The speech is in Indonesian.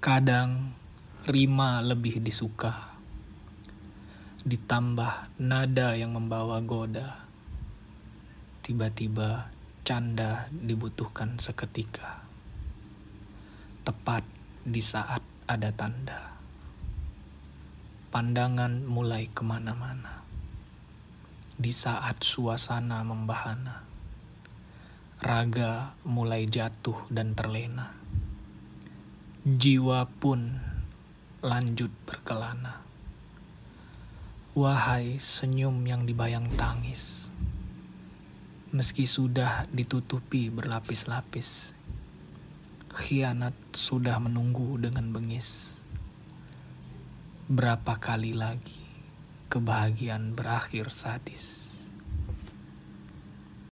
Kadang rima lebih disuka, ditambah nada yang membawa goda. Tiba-tiba canda dibutuhkan seketika, tepat di saat ada tanda. Pandangan mulai ke mana-mana, di saat suasana membahana. Raga mulai jatuh dan terlena jiwa pun lanjut berkelana. Wahai senyum yang dibayang tangis, meski sudah ditutupi berlapis-lapis, khianat sudah menunggu dengan bengis. Berapa kali lagi kebahagiaan berakhir sadis?